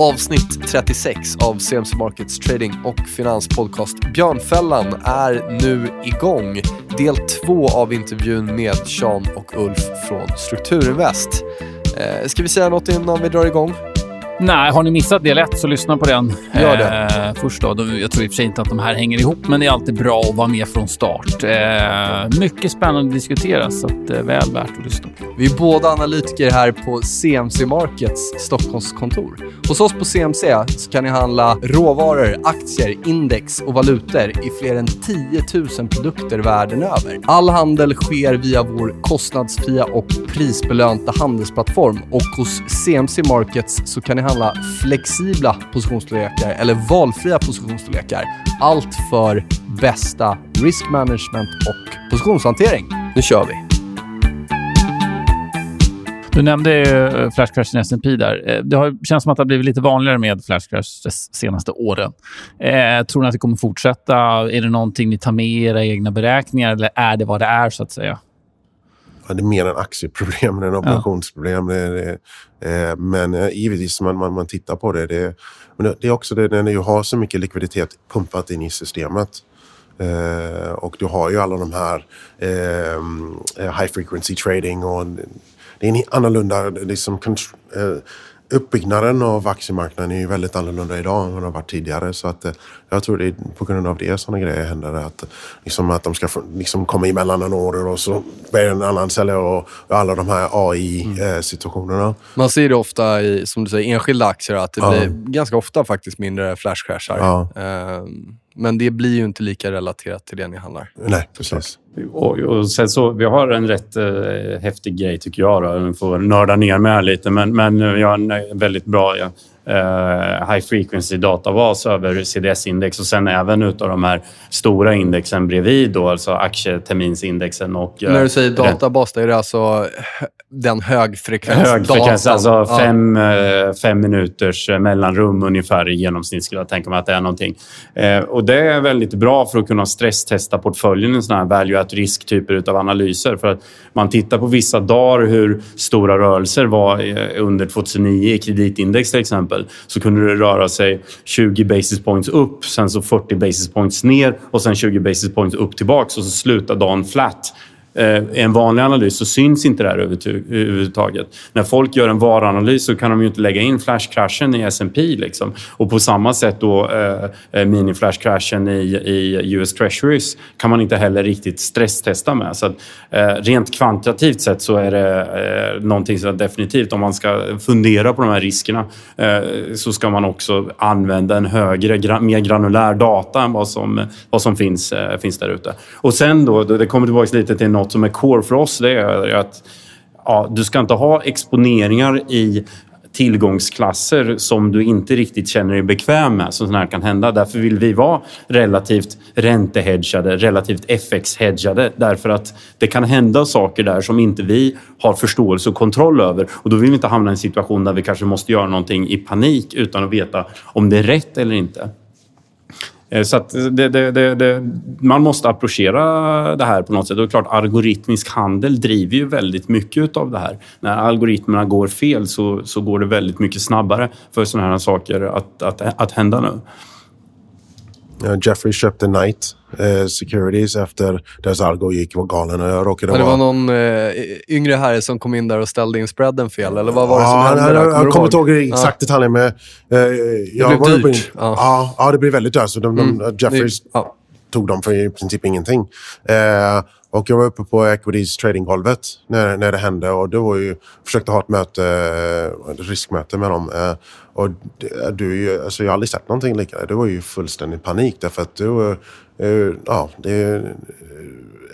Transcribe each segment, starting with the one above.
Avsnitt 36 av CMC Markets trading och finanspodcast Björnfällan är nu igång. Del två av intervjun med Sean och Ulf från Strukturinvest. Eh, ska vi säga något innan vi drar igång? Nej, har ni missat del ett så lyssna på den Gör det. Eh, först. Då. Jag tror i och för sig inte att de här hänger ihop, men det är alltid bra att vara med från start. Eh, mycket spännande att diskutera, så att, eh, väl värt att lyssna. Vi är båda analytiker här på CMC Markets Stockholmskontor. Hos oss på CMC så kan ni handla råvaror, aktier, index och valutor i fler än 10 000 produkter världen över. All handel sker via vår kostnadsfria och prisbelönta handelsplattform och hos CMC Markets så kan ni handla flexibla positionsstorlekar eller valfria positionsstorlekar. Allt för bästa risk management och positionshantering. Nu kör vi! Du nämnde ju eh, flash crashen i S&P där. Eh, det har, känns som att det har blivit lite vanligare med flash crash de senaste åren. Eh, tror ni att det kommer fortsätta? Är det någonting ni tar med i era egna beräkningar eller är det vad det är, så att säga? Ja, det är mer en aktieproblem än en operationsproblem. Är, det, eh, men eh, givetvis, man, man, man tittar på det. Det, men det, är också det när du har så mycket likviditet pumpat in i systemet. Eh, och du har ju alla de här eh, high frequency trading och det är en annorlunda liksom, eh, uppbyggnaden av aktiemarknaden är ju väldigt annorlunda idag än vad det har varit tidigare. Så att, eh, jag tror det är på grund av det sådana grejer händer. Att, liksom, att de ska liksom, komma emellan en order och så börjar en annan sälja och, alla de här AI-situationerna. Man ser det ofta i, som du säger, enskilda aktier, att det Ja. blir ganska ofta faktiskt mindre flashcrashar. Ja. Ehm, Men det blir ju inte lika relaterat till det ni handlar. Nej, precis. Och, och sen så, vi har en rätt eh, häftig grej tycker jag. Då. Jag får nörda ner mig här lite. Men, men vi har en eh, väldigt bra ja, eh, high frequency databas över CDS-index och sen även utav de här stora indexen bredvid. Då, alltså aktieterminsindexen och... eh, När du säger databas, då är det alltså hö- den högfrekvens Hög frekvens, datan. alltså Ja. fem, eh, fem minuters eh, mellanrum ungefär i genomsnitt skulle jag tänka mig att det är någonting. Eh, och det är väldigt bra för att kunna stresstesta portföljen i sådana här value at risk-typer av analyser. För att man tittar på vissa dagar hur stora rörelser var eh, under 2009 i kreditindex till exempel. Så kunde det röra sig 20 basis points upp, sen så 40 basis points ner och sen 20 basis points upp tillbaks och så slutar dagen flat. I en vanlig analys så syns inte det här överhuvudtaget. När folk gör en varuanalys så kan de ju inte lägga in flashcrashen i S&P liksom. Och på samma sätt då eh, eh mini-flashcrashen i, i US Treasuries kan man inte heller riktigt stresstesta med. Så att, eh, rent kvantitativt sett så är det eh, någonting som definitivt, om man ska fundera på de här riskerna, eh, så ska man också använda en högre, gra- mer granulär data än vad som, vad som finns, eh, finns där ute. Och sen då, då- det kommer tillbaka lite till något som är core för oss, det är att ja, du ska inte ha exponeringar i tillgångsklasser som du inte riktigt känner dig bekväm med. som sådana här kan hända. Därför vill vi vara relativt räntehedgade, relativt FX-hedgade. Därför att det kan hända saker där som inte vi har förståelse och kontroll över. Och då vill vi inte hamna i en situation där vi kanske måste göra någonting i panik utan att veta om det är rätt eller inte. Eh, så att det, det, det, det, man måste approchera det här på något sätt. Och det är klart, algoritmisk handel driver ju väldigt mycket av det här. När algoritmerna går fel så, så går det väldigt mycket snabbare för sådana här saker att, att, att hända nu. Ja, Jeffrey köpte Knight eh, Securities efter deras algo gick var galen. Och jag råkade Men det vara... var någon eh, yngre herre som kom in där och ställde in spreaden fel, eller vad var det som hände? jag, där? jag, kommer inte ihåg? exakt detaljer, men... Eh, jag blev dyrt. i- Ja. Ja. Det blev väldigt dyrt. Så de, de, Mm. Det- ja. tog dem för i princip ingenting. Eh, och jag var uppe på Equities tradinggolvet när, när det hände och det var ju, försökte ha ett möte, ett riskmöte med dem. Eh, och det, du, alltså jag har aldrig sett någonting liknande. Det var ju fullständig panik därför att det var, eh, ja, det är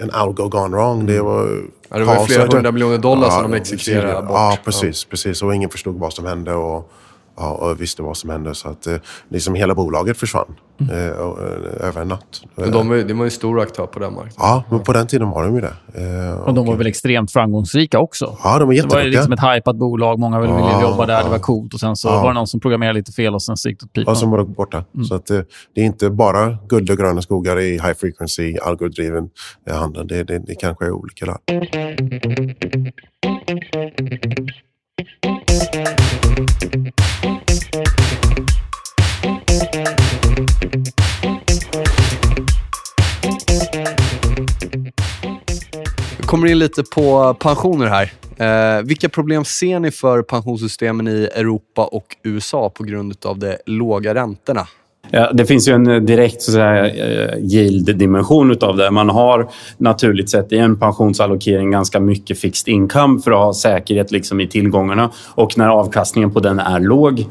en algo gone wrong. Det var Ja, det var flera hundra miljoner dollar som de exekverade bort. Ja, precis, precis. Och ingen förstod vad som hände. Och, ja, och visste vad som hände. Så att eh, liksom hela bolaget försvann eh, och, eh, över en natt. Men de, var ju- det var ju en stor aktör på den marknaden. Ja, men på den tiden var de ju det. Eh, Och de var väl extremt framgångsrika också. Ja, de var Det var jätteduktiga. liksom ett hypat bolag. Många ville Ja, jobba där. Det ja. var coolt. Och sen så Ja. var det någon som programmerade lite fel och sen så gick det åt pipan. Ja, som var borta. Så att, eh, det är inte bara guld och gröna skogar i high frequency algodriven eh, handel. Det, det, det kanske är olika där. Kommer in lite på pensioner här. Eh, vilka problem ser ni för pensionssystemen i Europa och USA på grund av de låga räntorna? Ja, det finns ju en eh, direkt så eh, yield-dimension av det. Man har naturligt sett i en pensionsallokering ganska mycket fixed income för att ha säkerhet liksom i tillgångarna. Och när avkastningen på den är låg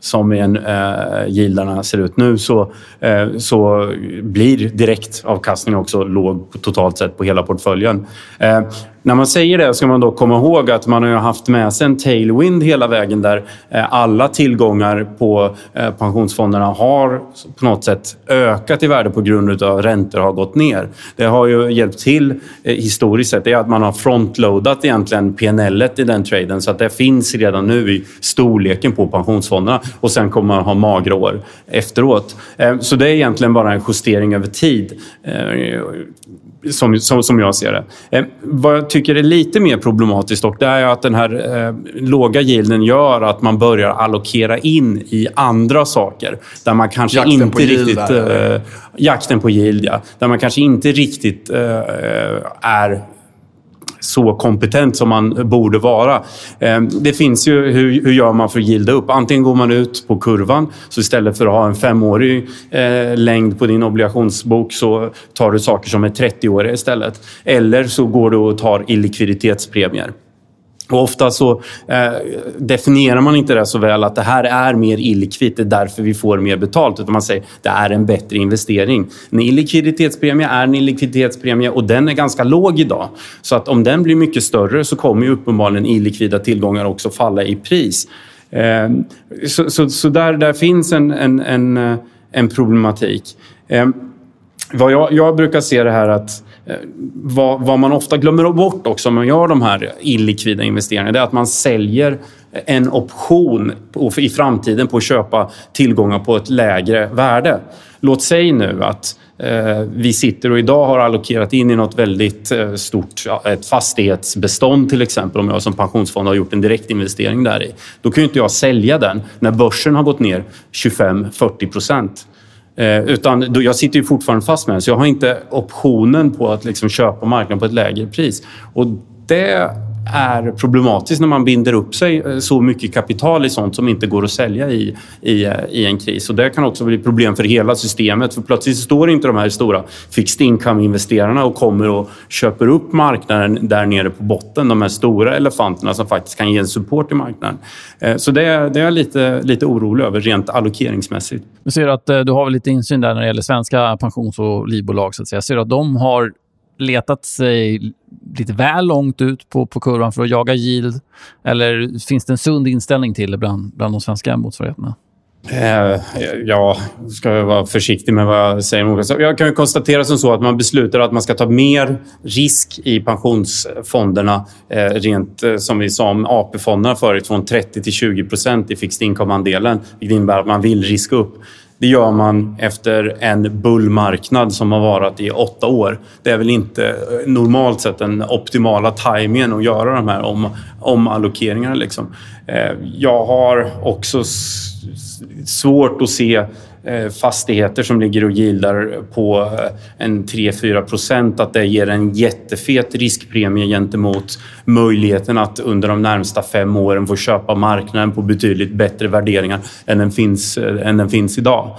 som en, eh, yieldarna ser ut nu så, eh, så blir direktavkastningen också låg totalt sett på hela portföljen. Eh, när man säger det ska man då komma ihåg att man har haft med sig en tailwind hela vägen där eh, alla tillgångar på eh, pensionsfonderna har på något sätt ökat i värde på grund av att räntor har gått ner. Det har ju hjälpt till eh, historiskt sett. Det är att man har frontloadat egentligen PNL i den traden så att det finns redan nu i storleken på pensionsfonderna och sen kommer man ha magra år efteråt. Så det är egentligen bara en justering över tid som, som, som jag ser det. Eh, vad jag tycker är lite mer problematiskt dock, det är att den här eh, låga yielden gör att man börjar allokera in i andra saker. Där man kanske jakten inte riktigt... Eh, jakten på yield, ja. Där man kanske inte riktigt eh, är så kompetent som man borde vara. Ehm, det finns ju, hur, hur gör man för att gilda upp? Antingen går man ut på kurvan, så istället för att ha en femårig eh, längd på din obligationsbok så tar du saker som är 30-åriga istället. Eller så går du och tar illikviditetspremier. Och ofta så eh, definierar man inte det så väl att det här är mer illikvitt, det är därför vi får mer betalt. Utan man säger det är en bättre investering. En illikviditetspremie är en illikviditetspremie och den är ganska låg idag. Så att om den blir mycket större så kommer ju uppenbarligen illikvida tillgångar också falla i pris. Eh, så, så, så där, där finns en, en, en, eh, en problematik. Eh, vad jag, jag brukar se det här att Eh, Eh, vad, vad, man ofta glömmer bort också om man gör de här illikvida investeringarna, det är att man säljer en option i framtiden på att köpa tillgångar på ett lägre värde. Låt säga nu att eh, vi sitter och idag har allokerat in i något väldigt eh, stort, ett fastighetsbestånd till exempel, om jag som pensionsfond har gjort en direktinvestering där i. Då kan ju inte jag sälja den när börsen har gått ner 25-40 procent. Eh, utan då, jag sitter ju fortfarande fast med den, så jag har inte optionen på att liksom köpa marknaden på ett lägre pris. Och det är problematiskt när man binder upp sig eh, så mycket kapital i sånt som inte går att sälja i, i, eh, i en kris. Och det kan också bli problem för hela systemet. För plötsligt står inte de här stora fixed income-investerarna och kommer och köper upp marknaden där nere på botten. De här stora elefanterna som faktiskt kan ge en support i marknaden. Eh, så det, det är jag lite, lite orolig över rent allokeringsmässigt. Men ser att du har väl lite insyn där när det gäller svenska pensions och livbolag. Så att säga. Ser du att de har letat sig lite väl långt ut på, på kurvan för att jaga yield? Eller finns det en sund inställning till det bland, bland de svenska motsvarigheterna? Eh, ja, ska jag vara försiktig med vad jag säger. Jag kan konstatera som så att man beslutar att man ska ta mer risk i pensionsfonderna. Eh, rent eh, som vi sa om AP-fonderna förut, från 30 till 20 procent i fixed income-andelen. Vilket innebär att man vill riska upp. Det gör man efter en bullmarknad som har varit i åtta år. Det är väl inte eh, normalt sett den optimala tajmingen att göra de här om, omallokeringarna. Liksom. Eh, jag har också svårt att se Eh, fastigheter som ligger och gildar på eh, en 3-4 procent, att det ger en jättefet riskpremie gentemot möjligheten att under de närmsta fem åren få köpa marknaden på betydligt bättre värderingar än den finns, eh, än den finns idag.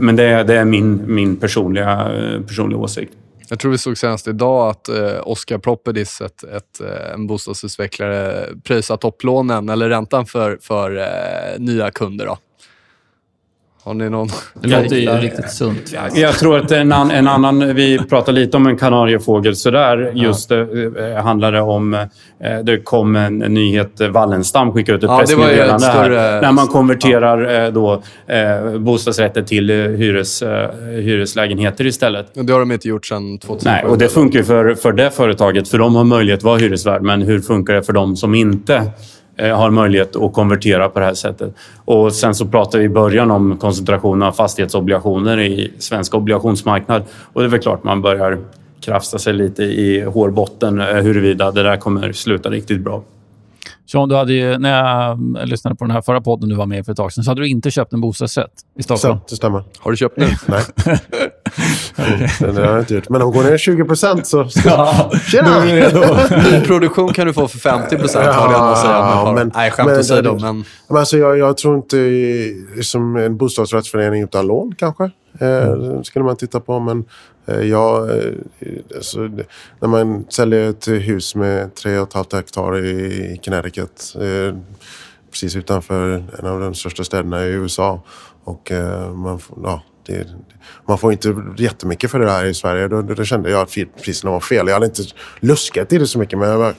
Men det är, det är min, min personliga, personliga åsikt. Jag tror vi såg senast idag att eh, Oscar Properties, ett, ett, en bostadsutvecklare, prisar topplånen eller räntan för, för eh, nya kunder. Då. Har ni någon? Det låter ju riktigt sunt. Jag tror att en, an, en annan... Vi pratade lite om en kanariefågel sådär. Just ja. det eh, handlade om... Eh, det kom en nyhet. Wallenstam skickade ut ett ja, pressmeddelande här. När man konverterar ja. då, bostadsrätter till hyres, hyreslägenheter istället. Det har de inte gjort sedan 2007. Nej, och det funkar ju för, för det företaget. För de har möjlighet att vara hyresvärd. Men hur funkar det för de som inte Eh, Eh, har möjlighet att konvertera på det här sättet. Och sen så pratade vi i början om koncentrationen av fastighetsobligationer i svensk obligationsmarknad. Och det är väl klart man börjar krafsa sig lite i hårbotten eh, huruvida det där kommer sluta riktigt bra. Sean, du hade ju, när jag lyssnade på den här förra podden du var med i för ett tag sedan, så hade du inte köpt en bostadsrätt i Stockholm. Det stämmer. Har du köpt nu? Nej. Den har jag inte gjort. Men om de går ner 20 procent så... Ja, Tjena! Nyproduktion kan du få för 50 procent, har jag att säga. Ja, Men, men- nej, skämt men- åsido. Men, Men alltså, jag, jag tror inte som en bostadsrättsförening utan lån kanske. Eh, skulle man titta på. Men Eh, ja, eh, alltså, när man säljer ett hus med 3,5 hektar i, Connecticut. Eh, precis utanför en av de största städerna i USA. Och man, får, ja, det, man får inte jättemycket för det där i Sverige. Då, då, då kände jag att priserna var fel. Jag hade inte luskat i det så mycket. Men jag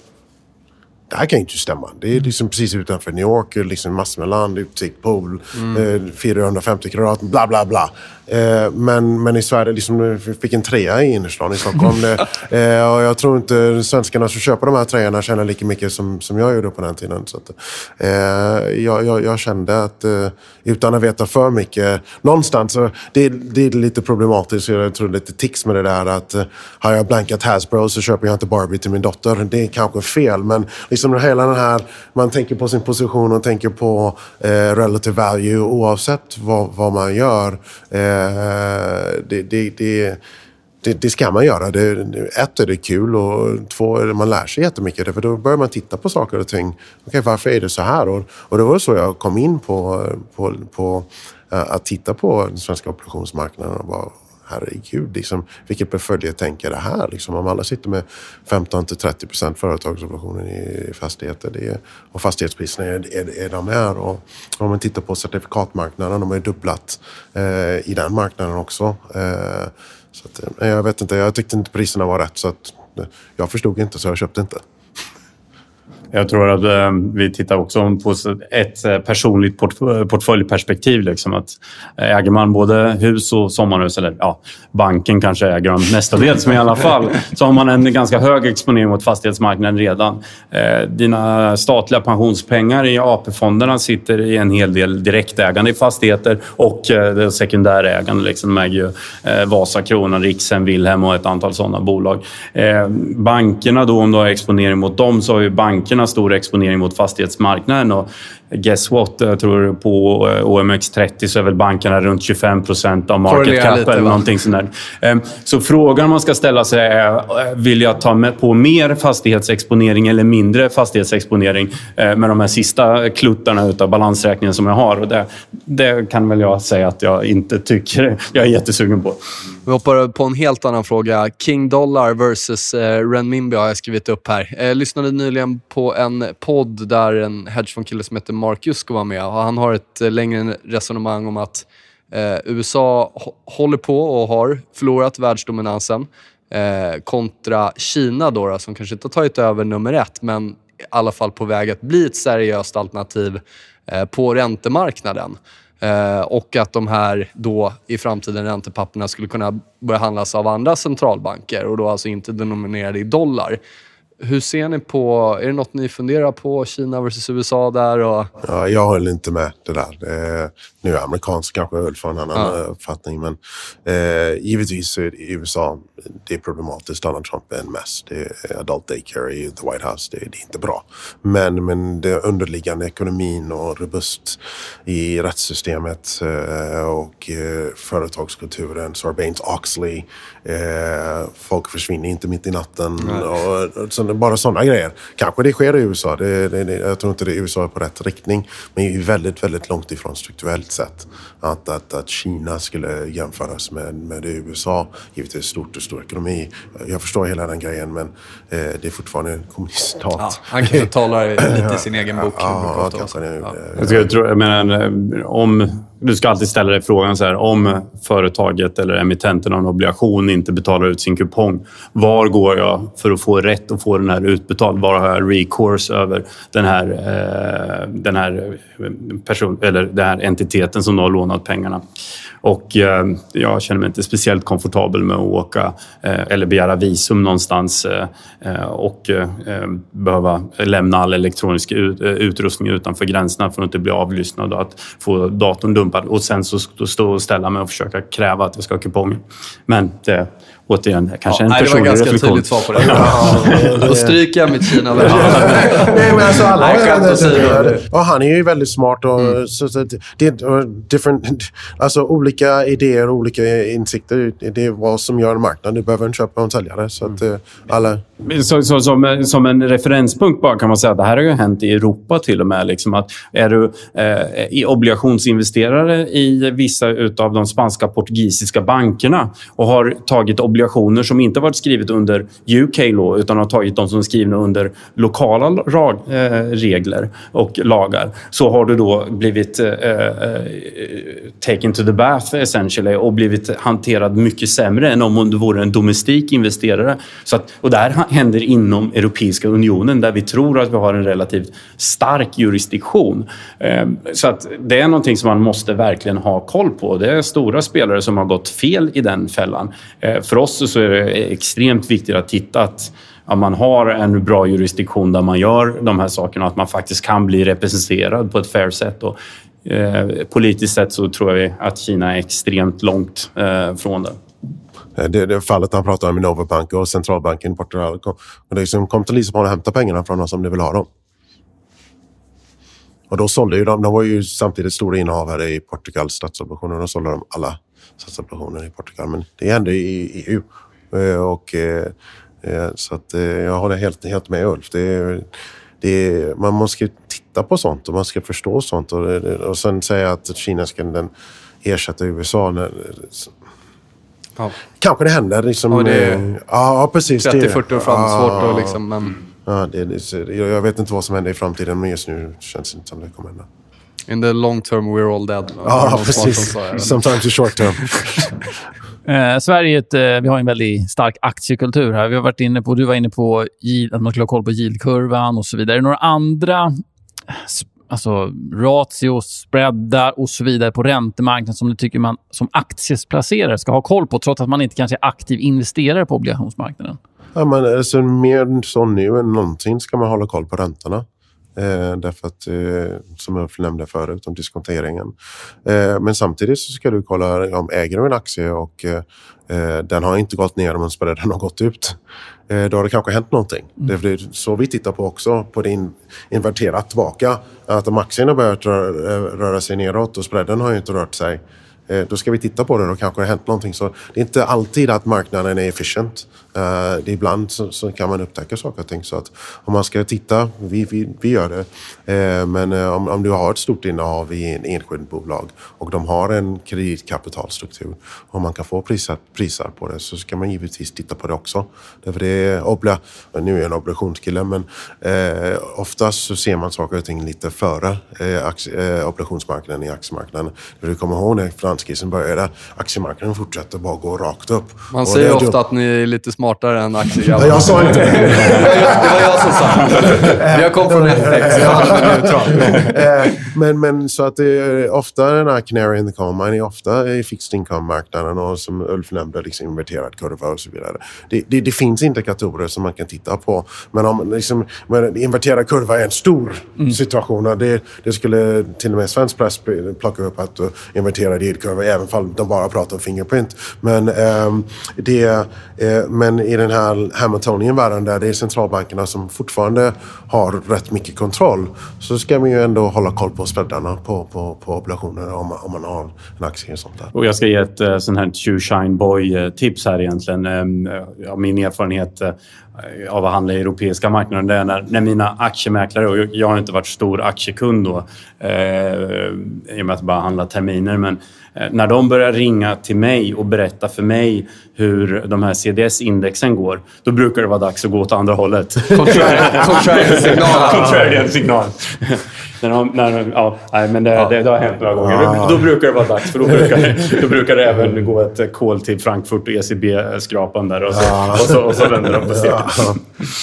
det här kan ju inte stämma. Det är liksom precis utanför New York, liksom land, utsikt, pool, eh, 450 kvadrat, bla bla bla. Eh, men, men i Sverige, liksom, vi fick en trea i innerstan i Stockholm. eh, och jag tror inte svenskarna som köper de här treorna tjänar lika mycket som, som jag gjorde på den tiden. Så att, eh, jag, jag, jag kände att, eh, utan att veta för mycket, någonstans, så det, det är lite problematiskt, jag tror lite tics med det där att eh, har jag blankat Hasbro så köper jag inte Barbie till min dotter. Det är kanske fel, men liksom Liksom hela den här, man tänker på sin position och tänker på eh, relative value oavsett vad, vad man gör. Eh, det, det, det, det, det ska man göra. Det, det- ett är det kul och två man lär sig jättemycket. För då börjar man titta på saker och ting. Okej, varför är det så här? Och, och det var så jag kom in på, på, på eh, att titta på den svenska operationsmarknaden och bara herregud, liksom, vilket beföljetänk är det här? Liksom, om alla sitter med 15 till 30 procent företagsobligationer i fastigheter det är, och fastighetspriserna är, är, är de är. Och om man tittar på certifikatmarknaden, de har ju dubblat eh, i den marknaden också. Eh, så att, eh, jag vet inte, jag tyckte inte priserna var rätt så att eh, jag förstod inte så jag köpte inte. Jag tror att eh, vi tittar också på ett eh, personligt port- eh, portföljperspektiv. Liksom, att äger man både hus och sommarhus, eller ja, banken kanske äger dem mestadels, men i alla fall så har man en ganska hög exponering mot fastighetsmarknaden redan. Eh, dina statliga pensionspengar i AP-fonderna sitter i en hel del direktägande i fastigheter och eh, det sekundärägande. Liksom, de äger ju eh, Vasakronan, Riksen, Wilhelm och ett antal sådana bolag. Eh, bankerna då, om du har exponering mot dem, så har ju bankerna stor exponering mot fastighetsmarknaden. Och guess what? Jag tror på eh, OMX30 så är väl bankerna runt 25 procent av market cap lite, eller någonting sånt där. Eh, Så frågan man ska ställa sig är, eh, vill jag ta med på mer fastighetsexponering eller mindre fastighetsexponering eh, med de här sista kluttarna utav balansräkningen som jag har? Och det, det kan väl jag säga att jag inte tycker jag är jättesugen på. Vi hoppar på en helt annan fråga. King Dollar versus eh, renminbi har jag skrivit upp här. Jag lyssnade nyligen på en podd där en hedgefondkille som heter Marcus ska vara med. Och han har ett eh, längre resonemang om att eh, USA håller på och har förlorat världsdominansen eh, kontra Kina då, då, som kanske inte har tagit över nummer ett, men i alla fall på väg att bli ett seriöst alternativ eh, på räntemarknaden. Eh, och att de här då i framtiden räntepapperna skulle kunna börja handlas av andra centralbanker och då alltså inte denominerade i dollar. Hur ser ni på, är det något ni funderar på, Kina versus USA där? Och, Ja, jag håller inte med det där. Eh, nu är amerikansk kanske Ulf har en annan Ja. eh, uppfattning. Men eh, givetvis i USA det är problematiskt. Donald Trump är en mess. Det är adult daycare i the White House. Det, det är inte bra. Men, men det underliggande ekonomin och robust i rättssystemet eh, och eh, företagskulturen. Sarbanes-Oxley. Eh, folk försvinner inte mitt i natten. Och, och, så, bara sådana grejer. Kanske det sker i USA. Det, det, jag tror inte det är USA är på rätt riktning. Men vi är väldigt, väldigt långt ifrån strukturellt sett. Att, att, att Kina skulle jämföras med, med USA. Givetvis stort och stor ekonomi. Jag förstår hela den grejen men eh, det är fortfarande en kommuniststat. ja, han kanske talar lite i sin egen bok. Ja. Ja. Jag, jag, tror, jag menar, eh, om, du ska alltid ställa dig frågan så här, om företaget eller emittenten av en obligation inte betalar ut sin kupong. Var går jag för att få rätt att få den här utbetald? Var har jag recourse över den här, eh, den här, person, eller den här entiteten som har lånat pengarna? Och eh, jag känner mig inte speciellt komfortabel med att åka eh, eller begära visum någonstans eh, eh och eh, behöva lämna all elektronisk ut, eh, utrustning utanför gränserna för att inte bli avlyssnad och att få datorn dumpad och sen så stå och ställa mig och försöka kräva att jag ska ha kuponger. Men det, återigen, kanske Ja, en nej, det var personlig ganska reflektion. tydligt svar på det. Då stryker jag mitt Kina Nej, men alltså, alla Nej, skämt det- åsido. det- och han är ju väldigt smart. Och, så, så, det- och different, alltså, olika idéer och olika insikter. Det är vad som gör en marknad. Du behöver en köpare och en säljare. Så att, eh, alla... Så, så, som, som en referenspunkt bara kan man säga att det här har ju hänt i Europa till och med. Liksom att är du eh, i obligationsinvesterare i vissa av de spanska portugisiska bankerna och har tagit obligationer obligationer som inte varit skrivet under UK law utan har tagit de som är skrivna under lokala rag, eh, regler och lagar så har du då blivit eh, eh, eh, taken to the bath essentially och blivit hanterad mycket sämre än om du vore en domestik investerare. Så att, och det här händer inom Europeiska unionen där vi tror att vi har en relativt stark jurisdiktion. Eh, Så att det är någonting som man måste verkligen ha koll på. Det är stora spelare som har gått fel i den fällan. Eh, För oss så är det extremt viktigt att titta att att man har en bra jurisdiktion där man gör de här sakerna. och Att man faktiskt kan bli representerad på ett fair sätt. Och, eh, politiskt sett så tror jag att Kina är extremt långt eh, från det. Eh, det, det fallet han pratar om i Novabank och centralbanken i Portugal. Kom, och det liksom, kom till Lissabon och hämta pengarna från oss om ni vill ha dem. Och då sålde ju de, de var ju samtidigt stora innehavare i Portugals statsobligationer. Då sålde de alla statsobligationer i Portugal. Men det hände i EU. Eh, Och, eh, eh, så att, jag håller helt, helt med Ulf. Det, är- det, är- man måste titta på sånt och man ska förstå sånt. Och, och sen säga att Kina ska den ersätta USA. När, Ja. Kanske det händer. Liksom, Ja, det är ja, precis. det är det. 30-40 år fram, Ja, svårt att liksom... Men Ja, det, det, jag vet inte vad som händer i framtiden, men just nu känns det inte som det kommer hända. In the long term we're all dead. Ja, precis. Sometimes in short term. Eh, Sverige ett, eh, vi har en väldigt stark aktiekultur här. Vi har varit inne på, du var inne på yield, att man skulle ha koll på yieldkurvan och så vidare. Är det några andra alltså, ratios, spreadar och så vidare på räntemarknaden som du tycker man som aktiesplacerare ska ha koll på trots att man inte kanske är aktiv investerare på obligationsmarknaden? Ja, men, alltså, mer så nu än någonsin ska man hålla koll på räntorna. Eh, därför att, eh, som jag nämnde förut, om diskonteringen. Eh, men samtidigt så ska du kolla om äger du en aktie och eh, eh, den har inte gått ner men spreaden har gått ut. Eh, då har det kanske hänt någonting. Är- Det är så vi tittar på också, på det in, inverterat tillbaka. Att om aktien har börjat röra, röra sig neråt och spreaden har inte rört sig Eh, då ska vi titta på det. Då kanske det har hänt någonting. Så det är inte alltid att marknaden är efficient. Eh, det är ibland så, så kan man upptäcka saker och ting. Så att om man ska titta, vi, vi, vi gör det. Eh, men om, om du har ett stort innehav i en enskild bolag och de har en kreditkapitalstruktur och man kan få prisar, prisar på det så ska man givetvis titta på det också. Därför det är obla, nu är jag en obligationskille men eh, oftast så ser man saker och ting lite före eh, aktie, eh, obligationsmarknaden i aktiemarknaden. Du kommer ihåg när finanskrisen började, aktiemarknaden fortsätter bara gå rakt upp. Man Och säger ofta att ni är lite smartare än Nej, aktiegrabbar. jag sa inte det. Det var jag som sa det. Jag kom från FX. Eh, men, men så att det är ofta den här canary in the coal mine är ofta i fixed income-marknaden och som Ulf nämnde, liksom inverterad kurva och så vidare. Det, det, det finns indikatorer som man kan titta på. Men om liksom, men inverterad kurva är en stor situation. och Det, det skulle till och med svensk press plocka upp att inverterad yieldkurva, även om de bara pratar om fingerprint. Men, eh, det, eh, men i den här Hamiltonian-världen där det är centralbankerna som fortfarande har rätt mycket kontroll så ska man ju ändå hålla koll på spreadarna på, på, på obligationer om, man- om man har en aktie och sånt där. Och jag ska ge ett eh, sånt här shoe shine boy-tips eh, här egentligen. Ehm, Av min erfarenhet eh, av att handla i europeiska marknaden. Det är när, när mina aktiemäklare, och jag- har inte varit stor aktiekund då eh, i och med att bara handlar terminer, men eh, när de börjar ringa till mig och berätta för mig hur de här CDS-indexen går, då brukar det vara dags att gå åt andra hållet. Contrarian signal. Contrarian signal. När de, när de, ja, nej, men det, det, det har hänt några gånger. Då, då brukar det vara dags, för då brukar, då brukar det även gå ett call till Frankfurt och ECB-skrapan där och så, och så, och så vänder de på steken.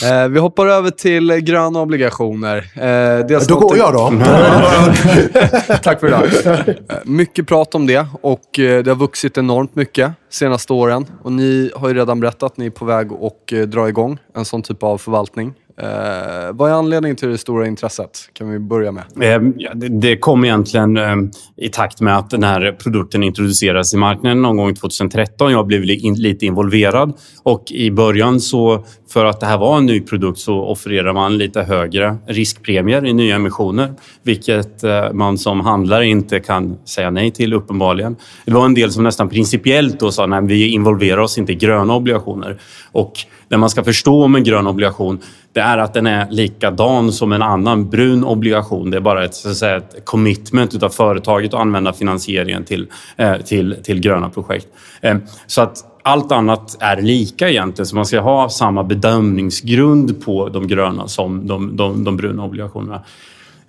Eh, vi hoppar över till gröna obligationer. Eh, dels Då går jag då. Tack för idag. Eh, Mycket prat om det och det har vuxit enormt mycket senaste åren. Och ni har ju redan berättat att ni är på väg att dra igång en sån typ av förvaltning. Eh, vad är anledningen till det stora intresset? Kan vi börja med. Eh, det, det kom egentligen eh, i takt med att den här produkten introducerades i marknaden någon gång 2013. Jag blev in, lite involverad och i början så för att det här var en ny produkt så offererade man lite högre riskpremier i nya emissioner, vilket eh, man som handlare inte kan säga nej till uppenbarligen. Det var en del som nästan principiellt då sa att vi involverar oss inte i gröna obligationer. Och det man ska förstå om en grön obligation det är att den är likadan som en annan brun obligation. Det är bara ett, så att säga, ett commitment av företaget att använda finansieringen till, eh, till, till gröna projekt. Eh, så att allt annat är lika egentligen, så man ska ha samma bedömningsgrund på de gröna som de, de, de bruna obligationerna.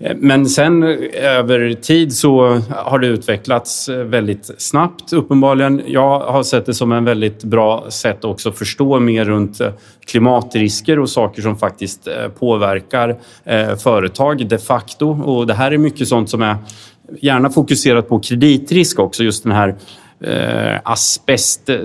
Eh, men sen eh, över tid så har det utvecklats eh, väldigt snabbt uppenbarligen. Jag har sett det som en väldigt bra sätt också att förstå mer runt klimatrisker och saker som faktiskt påverkar företag de facto. Och det här är mycket sånt som är gärna fokuserat på kreditrisk också, just den här eh, asbest, eh,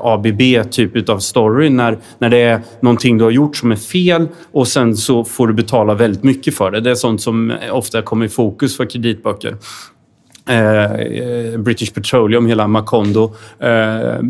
ABB typ av story när, när det är någonting du har gjort som är fel och sen så får du betala väldigt mycket för det. Det är sånt som ofta kommer i fokus för kreditböcker. Eh, eh British Petroleum, hela Macondo. Eh,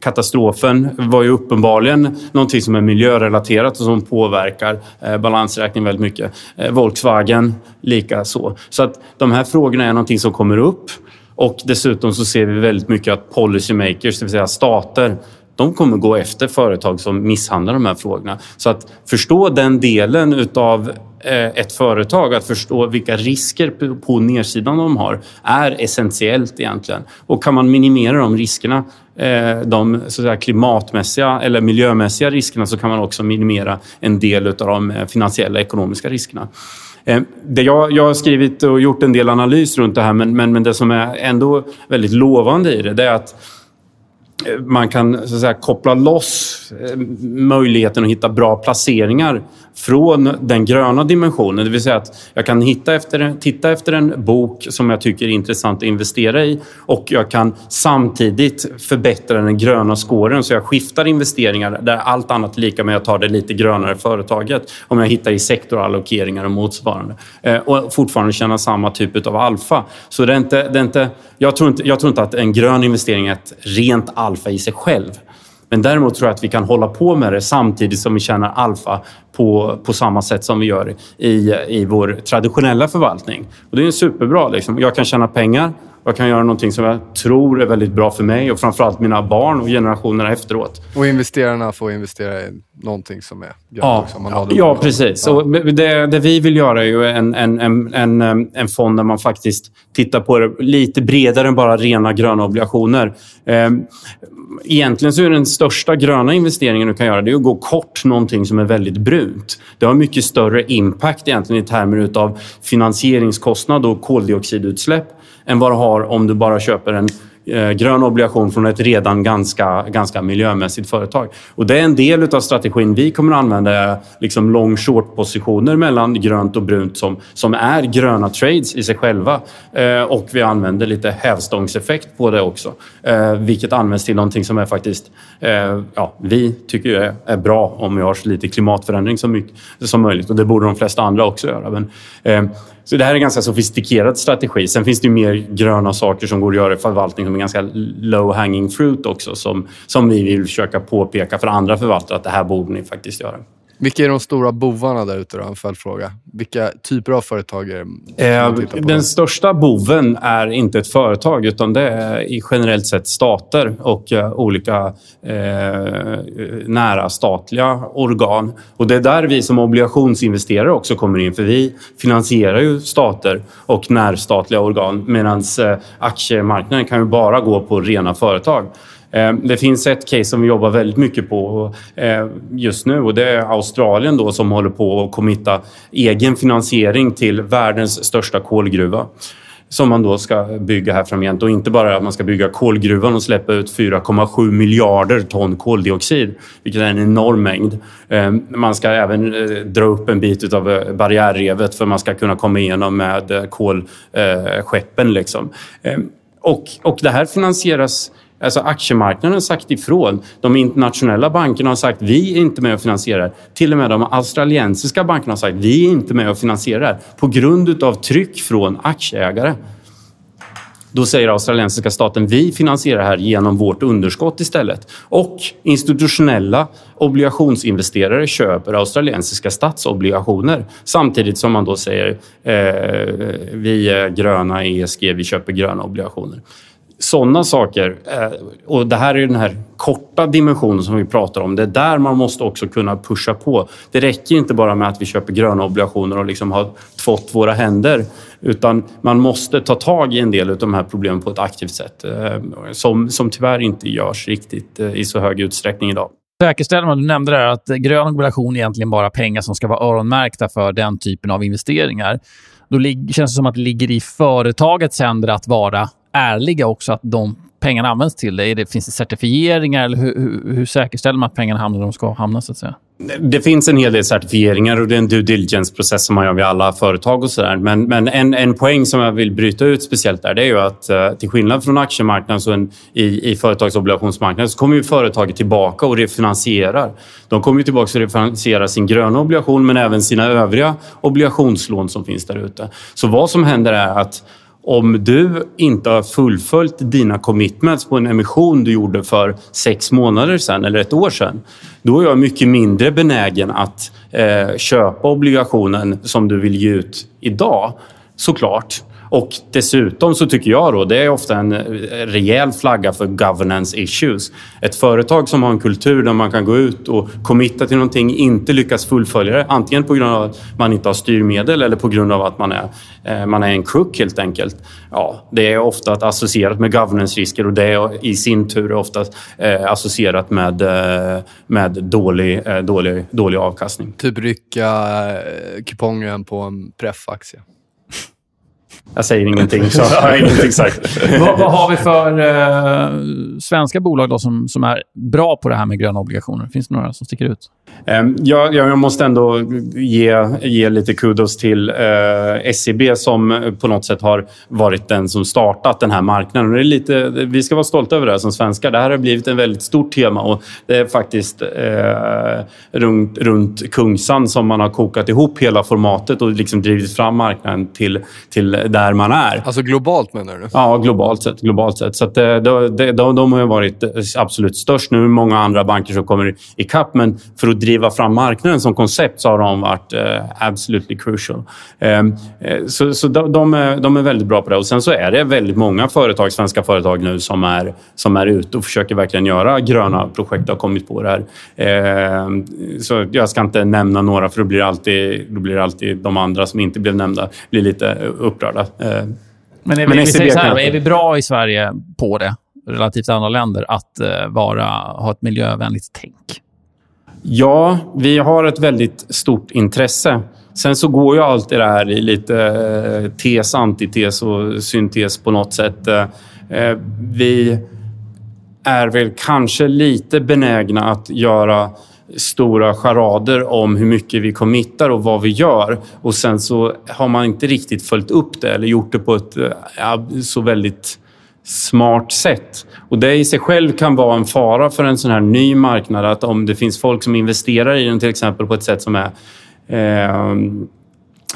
katastrofen var ju uppenbarligen någonting som är miljörelaterat och som påverkar eh, balansräkningen väldigt mycket. Eh, Volkswagen lika så. Så att de här frågorna är någonting som kommer upp. Och dessutom så ser vi väldigt mycket att policymakers, det vill säga stater, de kommer gå efter företag som misshandlar de här frågorna. Så att förstå den delen utav eh, ett företag, att förstå vilka risker på nedsidan de har, är essentiellt egentligen. Och kan man minimera de riskerna, eh, de så att säga, klimatmässiga eller miljömässiga riskerna, så kan man också minimera en del av de eh, finansiella ekonomiska riskerna. Eh, det jag, jag har skrivit och gjort en del analys runt det här men, men, men det som är ändå väldigt lovande i det, det är att man kan så att säga, koppla loss eh, möjligheten att hitta bra placeringar från den gröna dimensionen. Det vill säga att jag kan hitta efter, titta efter en bok som jag tycker är intressant att investera i och jag kan samtidigt förbättra den gröna scoren så jag skiftar investeringar där allt annat är lika med att tar det lite grönare företaget om jag hittar i sektorallokeringar och motsvarande eh, och fortfarande känna samma typ av alfa. Så det är inte, det är inte, jag, tror inte, jag tror inte att en grön investering är ett rent alfa alfa i sig själv. Men däremot tror jag att vi kan hålla på med det samtidigt som vi tjänar alfa på, på samma sätt som vi gör i, i vår traditionella förvaltning. Och det är superbra. Liksom. Jag kan tjäna pengar jag kan göra någonting som jag tror är väldigt bra för mig och framförallt mina barn och generationerna efteråt. Och investerarna får investera i någonting som är ja, också. Man ja, precis. Ja. Och det, det, vi vill göra är en, en, en, en, en fond där man faktiskt tittar på det lite bredare än bara rena gröna obligationer. Ehm, egentligen så är den största gröna investeringen du kan göra det är att gå kort någonting som är väldigt brunt. Det har mycket större impact egentligen i termer av finansieringskostnad och koldioxidutsläpp än vad du har om du bara köper en eh, grön obligation från ett redan ganska, ganska miljömässigt företag. Och det är en del av strategin vi kommer att använda, liksom long short positioner mellan grönt och brunt som, som är gröna trades i sig själva. Eh, och vi använder lite hävstångseffekt på det också, eh, vilket används till någonting som är faktiskt, eh, ja, vi tycker är, är bra om vi har så lite klimatförändring som, mycket, som möjligt och det borde de flesta andra också göra. Men, eh, så det här är en ganska sofistikerad strategi. Sen finns det mer gröna saker som går att göra i förvaltning som är ganska low hanging fruit också som, som vi vill försöka påpeka för andra förvaltare att det här borde ni faktiskt göra. Vilka är de stora bovarna där ute? En följdfråga. Vilka typer av företag är det eh, Den största boven är inte ett företag utan det är generellt sett stater och uh, olika uh, nära statliga organ. Och Det är där vi som obligationsinvesterare också kommer in för vi finansierar ju stater och närstatliga organ medan uh, aktiemarknaden kan ju bara gå på rena företag. Eh, det finns ett case som vi jobbar väldigt mycket på eh, just nu och det är Australien då som håller på att committa egen finansiering till världens största kolgruva som man då ska bygga här framgent. Och inte bara att man ska bygga kolgruvan och släppa ut 4,7 miljarder ton koldioxid, vilket är en enorm mängd. Eh, man ska även dra upp en bit av barriärrevet för att man ska kunna komma igenom med kolskeppen. Liksom. Och, och det här finansieras Alltså aktiemarknaden har sagt ifrån. De internationella bankerna har sagt vi är inte med och finansierar. Till och med de australiensiska bankerna har sagt vi är inte med och finansierar på grund av tryck från aktieägare. Då säger australiensiska staten vi finansierar här genom vårt underskott istället. Och institutionella obligationsinvesterare köper australiensiska statsobligationer samtidigt som man då säger eh, vi är gröna ESG, vi köper gröna obligationer sådana saker. Eh, och det här är den här korta dimensionen som vi pratar om. Det är där man måste också kunna pusha på. Det räcker inte bara med att vi köper gröna obligationer och liksom har tvått våra händer. Utan man måste ta tag i en del av de här problemen på ett aktivt sätt. Eh, som, som tyvärr inte görs riktigt eh, i så hög utsträckning idag. Säkerställer man, du nämnde där att grön obligation är egentligen bara pengar som ska vara öronmärkta för den typen av investeringar. Då känns det som att det ligger i företagets händer att vara ärliga också att de pengarna används till det? det finns det certifieringar eller hur, hur, hur säkerställer man att pengarna hamnar där de ska hamna? Så att säga? Det finns en hel del certifieringar och det är en due diligence-process som man gör vid alla företag. och så där. Men, men en, en poäng som jag vill bryta ut speciellt där det är ju att eh, till skillnad från aktiemarknaden så en, i, i företagsobligationsmarknaden så kommer ju företaget tillbaka och refinansierar. De kommer ju tillbaka och refinansierar sin gröna obligation men även sina övriga obligationslån som finns där ute. Så vad som händer är att om du inte har fullföljt dina commitments på en emission du gjorde för sex månader sedan eller ett år sedan, då är jag mycket mindre benägen att eh, köpa obligationen som du vill ge ut idag. Såklart. Och dessutom så tycker jag då, det är ofta en eh, rejäl flagga för governance issues. Ett företag som har en kultur där man kan gå ut och committa till någonting, inte lyckas fullfölja det, antingen på grund av att man inte har styrmedel eller på grund av att man är, eh, man är en crook helt enkelt. Ja, det är ofta associerat med governance-risker och det är i sin tur ofta eh, associerat med, med dålig, dålig, dålig avkastning. Typ rycka kupongen på en preffaktie. Jag säger ingenting, så jag har ingenting sagt. vad, vad, har vi för eh, svenska bolag då som, som är bra på det här med gröna obligationer? Finns det några som sticker ut? Um, jag, jag, måste ändå ge, ge lite kudos till uh, SEB som på något sätt har varit den som startat den här marknaden. det är lite, vi ska vara stolta över det här som svenskar. Det här har blivit ett väldigt stort tema och det är faktiskt uh, runt, runt Kungsan som man har kokat ihop hela formatet och liksom drivit fram marknaden till, till där man är. Alltså globalt menar du? Ja, globalt sett. Globalt sett. Så att, eh, de, de, de, har varit absolut störst. Nu det många andra banker som kommer ikapp, men för att driva fram marknaden som koncept så har de varit uh, absolutely crucial. Um, så så de, är, de är väldigt bra på det. Och Sen så är det väldigt många företag, svenska företag nu som är, som är ute och försöker verkligen göra gröna projekt och har kommit på det här. Uh, så jag ska inte nämna några för då blir, alltid, då blir alltid de andra som inte blev nämnda blir lite upprörda. Men, är vi, men vi säger så här, är vi bra i Sverige på det, relativt andra länder, att vara, ha ett miljövänligt tänk? Ja, vi har ett väldigt stort intresse. Sen så går ju allt det här i lite eh, tes, antites och syntes på något sätt. Eh, eh, vi är väl kanske lite benägna att göra stora charader om hur mycket vi committar och vad vi gör. Och sen så har man inte riktigt följt upp det eller gjort det på ett eh, så väldigt smart sätt. Och det i sig själv kan vara en fara för en sån här ny marknad. Att om det finns folk som investerar i den till exempel på ett sätt som är eh,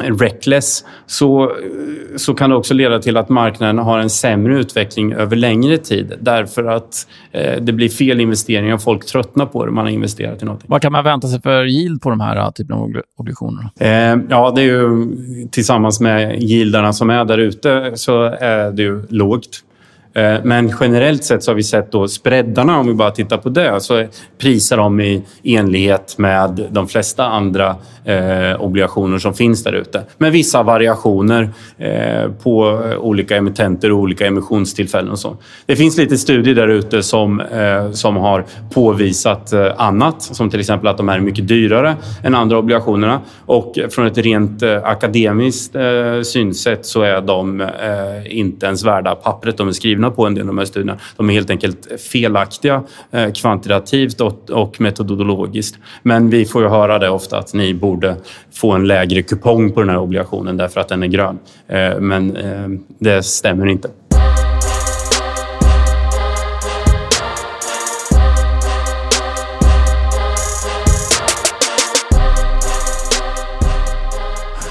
reckless så, så kan det också leda till att marknaden har en sämre utveckling över längre tid därför att eh, det blir fel investeringar och folk tröttnar på det man har investerat i någonting. Vad kan man vänta sig för yield på de här äh, typen av obligationer? Eh, ja, det är ju tillsammans med yieldarna som är där ute så är det ju lågt. Eh, men generellt sett så har vi sett då spreadarna, om vi bara tittar på det, så prisar de i enlighet med de flesta andra eh, obligationer som finns där ute. Med vissa variationer eh, på olika emittenter och olika emissionstillfällen och så. Det finns lite studier där ute som, eh, som har påvisat eh, annat, som till exempel att de här är mycket dyrare än andra obligationerna. Och från ett rent eh, akademiskt eh, synsätt så är de eh, inte ens värda pappret de är skrivna skrivna på en del av de här studierna, de är helt enkelt felaktiga eh, kvantitativt och, metodologiskt. Men vi får ju höra det ofta att ni borde få en lägre kupong på den här obligationen därför att den är grön. Eh, men eh, det stämmer inte.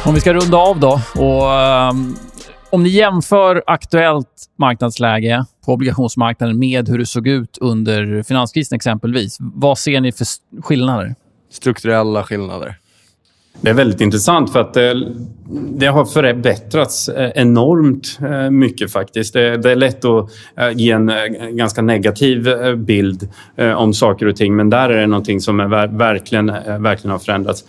Om vi ska runda av då och ehm, om ni jämför aktuellt marknadsläge på obligationsmarknaden med hur det såg ut under finanskrisen exempelvis. Vad ser ni för skillnader? Strukturella skillnader. Det är väldigt intressant för att det, det har förbättrats eh, enormt eh, mycket faktiskt. Det, det, är lätt att eh, ge en ganska negativ bild om saker och ting men där är det någonting som är verkligen, verkligen har förändrats.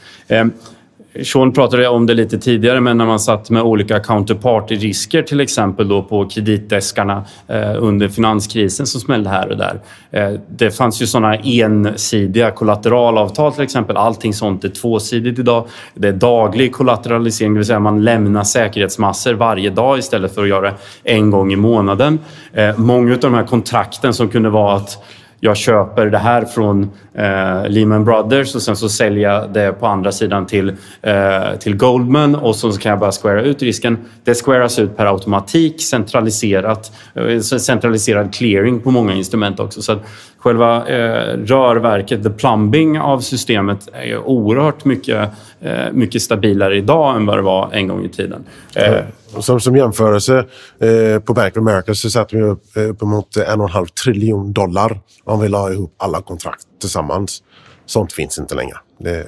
Sean pratade om det lite tidigare, men när man satt med olika counterparty-risker till exempel då på kreditdeskarna eh, under finanskrisen som smällde här och där. Eh, det fanns ju sådana ensidiga kollateralavtal till exempel. Allting sånt är tvåsidigt idag. Det är daglig kollateralisering, det vill säga man lämnar säkerhetsmassor varje dag istället för att göra det en gång i månaden. Eh, många av de här kontrakten som kunde vara att jag köper det här från eh, Lehman Brothers och sen så säljer jag det på andra sidan till, eh, till Goldman och så kan jag bara squara ut risken. Det squaras ut per automatik, centraliserat, eh, centraliserad clearing på många instrument också. Så själva eh, rörverket, the plumbing av systemet är oerhört mycket, eh, mycket stabilare idag än vad det var en gång i tiden. Eh, som, som jämförelse, eh, på Bank of America så satte vi upp eh, uppemot en och en halv triljon dollar om vi la ihop alla kontrakt tillsammans. Sånt finns inte längre. Det,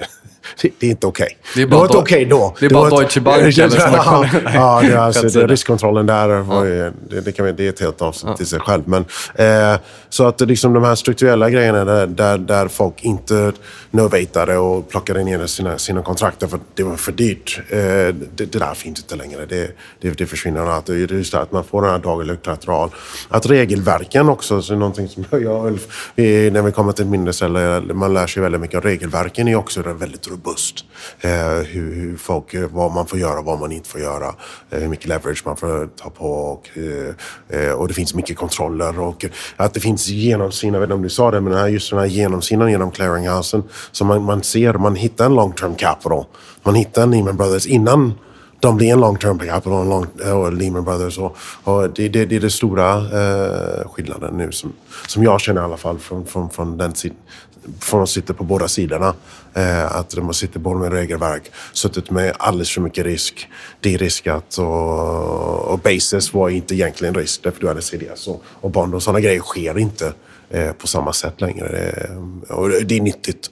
det, det är inte okej. Okay. Det, det var inte okej okay då. Det är bara Deutsche Bank som har Ja, det, alltså, det, riskkontrollen där ja. det, det, kan, det är ett helt avsnitt ja. till sig själv. Men, eh, så att liksom de här strukturella grejerna där, där, där folk inte novatade och plockade ner sina, sina kontrakt för det var för dyrt. Eh, det, det, där finns inte längre. Det, det, det försvinner. Att, det just det, att man får den här daglig kollateral. Att regelverken också, så någonting som jag, vi, när vi kommer till mindre celler, man lär sig väldigt mycket. Regelverken är också väldigt robust. Eh, hur, hur folk, eh, vad man får göra, vad man inte får göra. Eh, hur mycket leverage man får ta på. Och, eh, eh och det finns mycket kontroller. Och att det finns genomsyn, jag vet inte om du sa det, men just den här genomsynen genom clearinghousen. Så man, man ser, man hittar en long term capital. Man hittar en Lehman Brothers innan de blir en long term capital och, long, och Lehman Brothers. Och, och det, det, det, är den stora eh, skillnaden nu som, som jag känner i alla fall från, från, från den från att sitta på båda sidorna. Eh, att de har suttit både med regelverk, suttit med alldeles för mycket risk, deriskat och, och basis var inte egentligen risk därför du hade CDS och, och bond och sådana grejer sker inte eh, på samma sätt längre. Det, och det är nyttigt.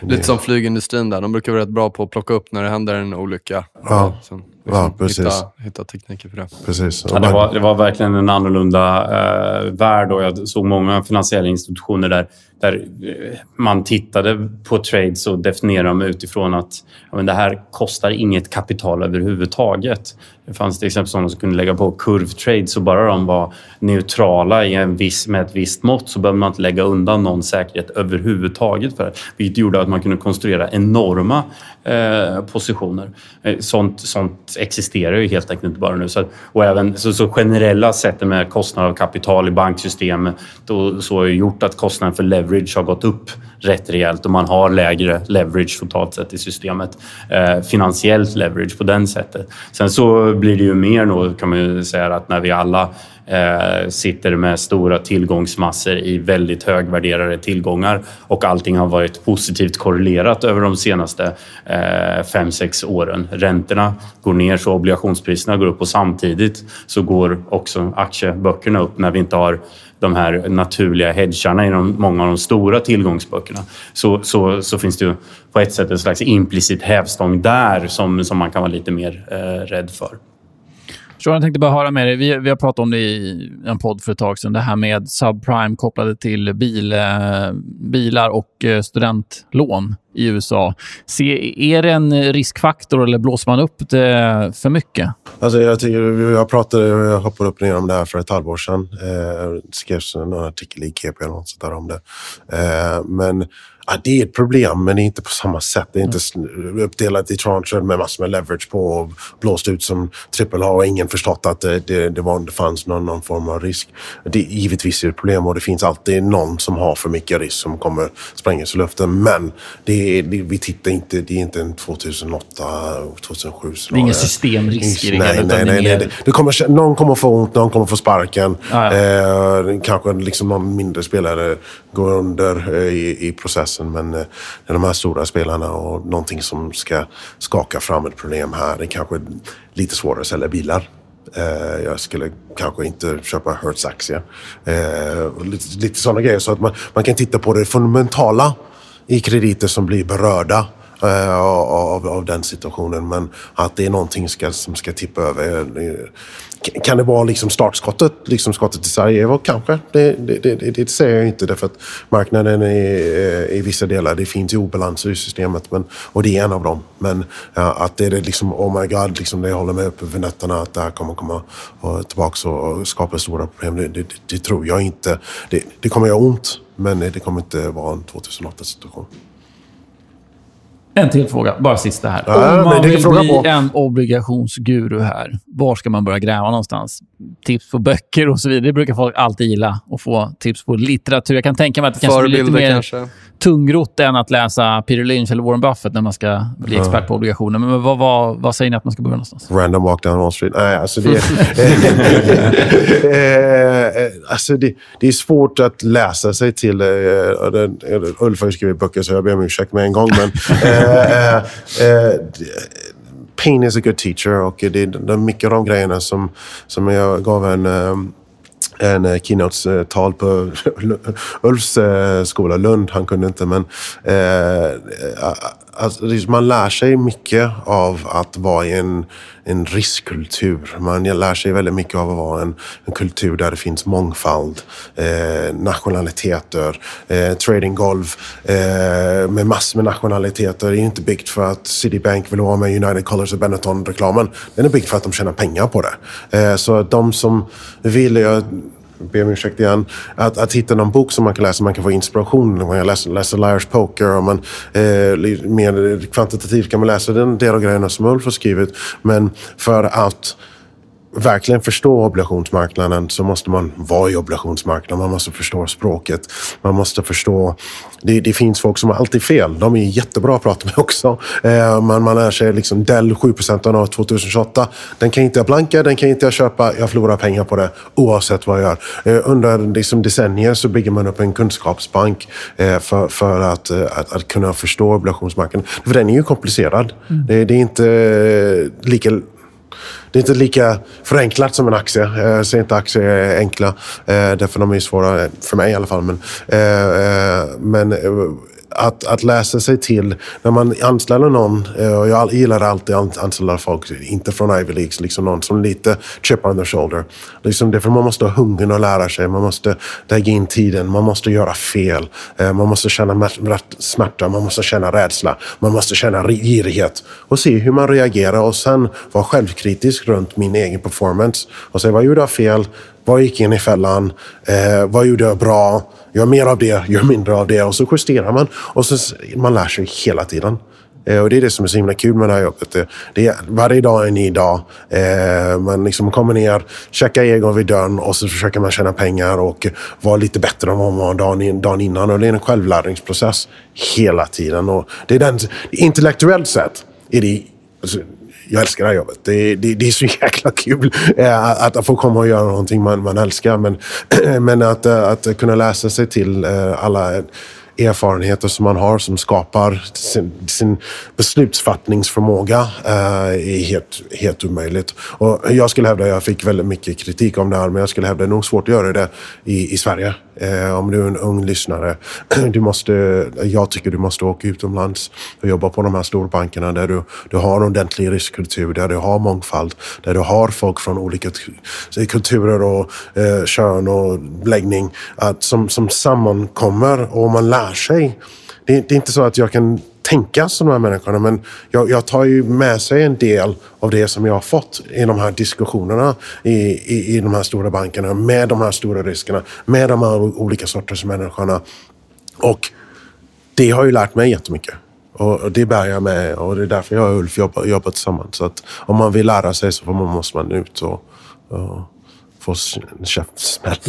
Lite som flygindustrin där. De brukar vara rätt bra på att plocka upp när det händer en olycka. Ja, Sen, liksom, ja precis. Hitta, hitta tekniker för det. Precis. Ja, det, var, det var verkligen en annorlunda eh, värld och jag såg många finansiella institutioner där där eh, man tittade på trades och definierade dem utifrån att ja, men det här kostar inget kapital överhuvudtaget. Det fanns till exempel sådana som kunde lägga på kurvtrades och bara de var neutrala i en viss, med ett visst mått så behövde man inte lägga undan någon säkerhet överhuvudtaget för det. Vilket gjorde att man kunde konstruera enorma eh, positioner. Eh, sånt, sånt existerar ju helt enkelt inte bara nu. Så, och även så, så generella sättet med kostnader av kapital i banksystemet och så har gjort att kostnaden för leverage har gått upp rätt rejält och man har lägre leverage totalt sett i systemet. Eh, finansiellt leverage på den sättet. Sen så blir det ju mer då kan man ju säga att när vi alla eh, sitter med stora tillgångsmassor i väldigt högvärderade tillgångar och allting har varit positivt korrelerat över de senaste eh, fem, sex åren. Räntorna går ner så obligationspriserna går upp och samtidigt så går också aktieböckerna upp när vi inte har de här naturliga hedgarna i de, många av de stora tillgångsböckerna så, så, så finns det ju på ett sätt en slags implicit hävstång där som, som man kan vara lite mer eh, rädd för. Sean, jag tänkte bara höra med dig. Vi, vi har pratat om det i en podd för ett tag sedan. Det här med subprime kopplade till bil, eh, bilar och eh, studentlån i USA. Se, är det en riskfaktor eller blåser man upp det för mycket? Alltså jag, tycker, jag, pratade, jag hoppade upp ner om det här för ett halvår sedan. Eh, skrevs en artikel i GP eller något sådär om det. Eh, men Ja, det är ett problem, men det är inte på samma sätt. Det är inte mm. uppdelat i trancher med massor med leverage på och blåst ut som trippel A och ingen förstått att det, det, det, var, det fanns någon, någon, form av risk. Det är givetvis ett problem och det finns alltid någon som har för mycket risk som kommer sprängas i luften. Men det det, det, vi tittar inte, det är inte en 2008, 2007 Det är ingen systemrisk i det nej, nej, nej, nej. mer- Det, det kommer, någon kommer få ont, någon kommer få sparken. Ja, Eh, kanske liksom någon mindre spelare går under eh, i, i processen. Men eh, det är de här stora spelarna och någonting som ska skaka fram ett problem här. Det är kanske lite svårare att sälja bilar. Eh, jag skulle kanske inte köpa Hertz-aktier. Eh, och lite, lite sådana grejer. Så att man, man kan titta på det fundamentala i krediter som blir berörda eh, av, av den situationen. Men att det är någonting ska, som ska tippa över. Eh, kan det vara liksom startskottet, liksom skottet i Sarajevo? Kanske. Det, det, det, det, säger jag inte därför att marknaden är eh, i vissa delar, det finns ju obalanser i systemet men, och det är en av dem. Men ja, att det är det liksom, oh my god, liksom det håller mig uppe för nätterna att det här kommer komma eh, och tillbaka och skapa stora problem. Det, det, det tror jag inte. Det, det kommer göra ont men det kommer inte vara en 2008-situation. En till fråga, bara sista här. Ja, Om man vill fråga bli på. en obligationsguru här, var ska man börja gräva någonstans? Tips på böcker och så vidare. Det brukar folk alltid gilla, att få tips på litteratur. Jag kan tänka mig att det kanske blir lite mer kanske. tungrott än att läsa Peter Lynch eller Warren Buffett när man ska bli expert på obligationer. Men vad, vad, vad säger ni att man ska börja någonstans? Random walk down Wall Street. Nej, alltså det, eh, alltså det, det är svårt att läsa sig till... Eh, Ulf har ju skrivit böcker så jag ber om ursäkt med en gång. Men, eh, Eh, eh, eh, pain is a good teacher och det är mycket av de grejerna som, som jag gav en... en keynote-tal på Ulfs skola, Lund. Han kunde inte, men eh, alltså, man lär sig mycket av att vara i en, en riskkultur. Man lär sig väldigt mycket av att vara en, en kultur där det finns mångfald, eh, nationaliteter, eh, tradinggolv eh, med massor med nationaliteter. Det är inte byggt för att Citibank vill vara med United Colors och Benetton-reklamen. Den är byggd för att de tjänar pengar på det. Eh, så de som vill, jag ber om ursäkt igen, att, att hitta någon bok som man kan läsa, man kan få inspiration. Man kan läsa, läsa Liars Poker och man, eh, mer kvantitativt kan man läsa den del av grejerna som Ulf har skrivit. Men för att verkligen förstå obligationsmarknaden så måste man vara i obligationsmarknaden. Man måste förstå språket. Man måste förstå... Det, det finns folk som har alltid fel. De är jättebra att prata med också. Eh, man, man lär sig liksom Dell 7% av 2028. Den kan inte jag blanka, den kan inte jag köpa. Jag förlorar pengar på det oavsett vad jag gör. Eh, under liksom decennier så bygger man upp en kunskapsbank eh, för, för att, eh, att, att kunna förstå obligationsmarknaden. För den är ju komplicerad. Det, det är inte eh, lika det är inte lika förenklat som en aktie. Eh, jag säger inte aktier är enkla, eh, därför de är svåra, för mig i alla fall. Men, eh, men att, att läsa sig till, när man anställer någon, eh, och jag gillar alltid att anställa folk, inte från Ivy Leagues, liksom någon som lite chip on the shoulder. Liksom därför man måste ha hungern att lära sig, man måste lägga in tiden, man måste göra fel, eh, man måste känna smärta, man måste känna rädsla, man måste känna girighet och se hur man reagerar och sen vara självkritisk runt min egen performance och säga vad gjorde jag fel, vad gick in i fällan, eh, vad gjorde jag bra, gör mer av det, gör mindre av det och så justerar man och så man lär sig hela tiden. Eh, Och det är det som är så himla kul med det här jobbet. Det, det är, varje dag är en ny dag. Eh, man liksom kommer ner, checkar egon vid dörren och så försöker man tjäna pengar och vara lite bättre än vad man var dagen, dagen innan. Och det är en självlärningsprocess hela tiden. Och det är den, intellektuellt sett är det alltså, jag älskar det här jobbet. Det, det, det är så jäkla kul eh, att, att få komma och göra någonting man, man älskar. Men, men att, eh, att kunna läsa sig till eh, alla erfarenheter som man har som skapar sin, sin beslutsfattningsförmåga eh, är helt, helt omöjligt. Och jag skulle hävda, jag fick väldigt mycket kritik om det här, men jag skulle hävda det är nog svårt att göra det i, i Sverige. Eh, om du är en ung lyssnare. Du måste, jag tycker du måste åka utomlands och jobba på de här storbankerna där du, du har en ordentlig riskkultur, där du har mångfald, där du har folk från olika eh, kulturer och eh, kön och läggning att, som, som sammankommer och man lär sig. Det, det är inte så att jag kan tänka som de här människorna men jag, jag tar ju med sig en del av det som jag har fått i de här diskussionerna i, i, i de här stora bankerna med de här stora riskerna, med de här olika sorters människorna. Och det har ju lärt mig jättemycket. Och det bär jag med och det är därför jag och Ulf jobbar, jobbar tillsammans. Så att om man vill lära sig så man, måste man ut och, och få en käftsmäll.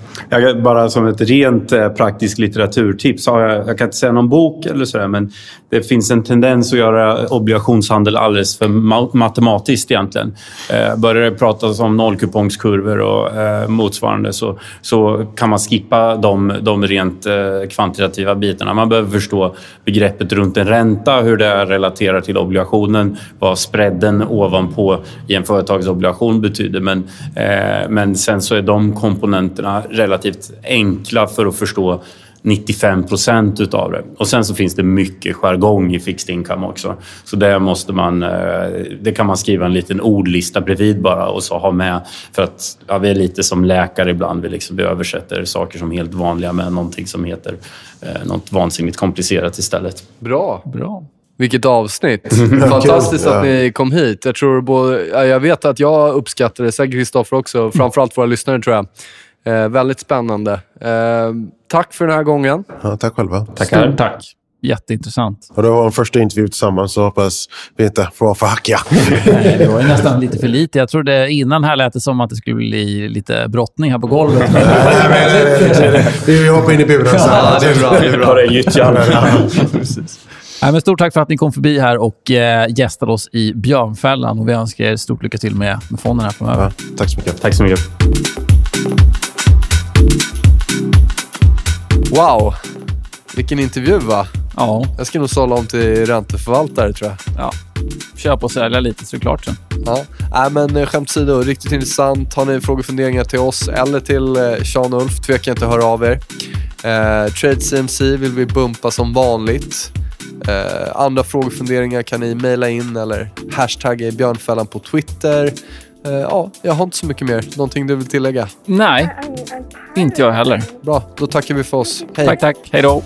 Jag, bara som ett rent eh, praktiskt litteraturtips. Har jag, jag kan inte säga någon bok eller sådär, men det finns en tendens att göra obligationshandel alldeles för ma matematiskt egentligen. Eh, börjar det pratas om nollkupongskurvor och eh, motsvarande så, så kan man skippa de, de rent eh, kvantitativa bitarna. Man behöver förstå begreppet runt en ränta, hur det relaterar till obligationen, vad spreaden ovanpå i en företagsobligation betyder. Men, eh, men sen så är de komponenterna relativt enkla för att förstå 95 procent utav det. Och sen så finns det mycket jargong i fixed income också. Så det måste man... Eh, det kan man skriva en liten ordlista bredvid bara och så ha med. För att ja, vi är lite som läkare ibland. Vi, liksom, vi översätter saker som helt vanliga med någonting som heter eh, något vansinnigt komplicerat istället. Bra. Bra. Vilket avsnitt. Fantastiskt att ni kom hit. Jag, tror både, ja, jag vet att jag uppskattar det, säkert Kristoffer också. Framförallt våra lyssnare tror jag. Eh, väldigt spännande. Eh, tack för den här gången. Ja, tack själva. Tackar. Stort tack. Jätteintressant. Och det var en första intervju tillsammans, så hoppas vi inte får vara för hackiga. Nej, det var ju nästan lite för lite. Jag trodde innan här lät det som att det skulle bli lite brottning här på golvet. Vi hoppar in i buren sen. Ja, det är bra. Det är bra. Det? Nej, men stort tack för att ni kom förbi här och eh, gästade oss i Björnfällan. Och vi önskar er stort lycka till med, med fonden här framöver. Ja, tack så mycket. Tack så mycket. Wow. Vilken intervju, va? Ja, Jag ska nog sålla om till ränteförvaltare, tror jag. ja. Köpa och sälja lite så är det klart sen. Ja. Nej, men eh, skämt åsido, riktigt intressant. Har ni frågor och funderingar till oss eller till eh, Sean Ulf, tveka inte att höra av er. Eh, Trade CMC vill vi bumpa som vanligt. Eh, andra frågor och funderingar kan ni mejla in eller hashtagga i björnfällan på Twitter. Eh, ja, jag har inte så mycket mer. Någonting du vill tillägga? Nej, inte jag heller. Bra, då tackar vi för oss. Hej! Tack, tack. Hej då.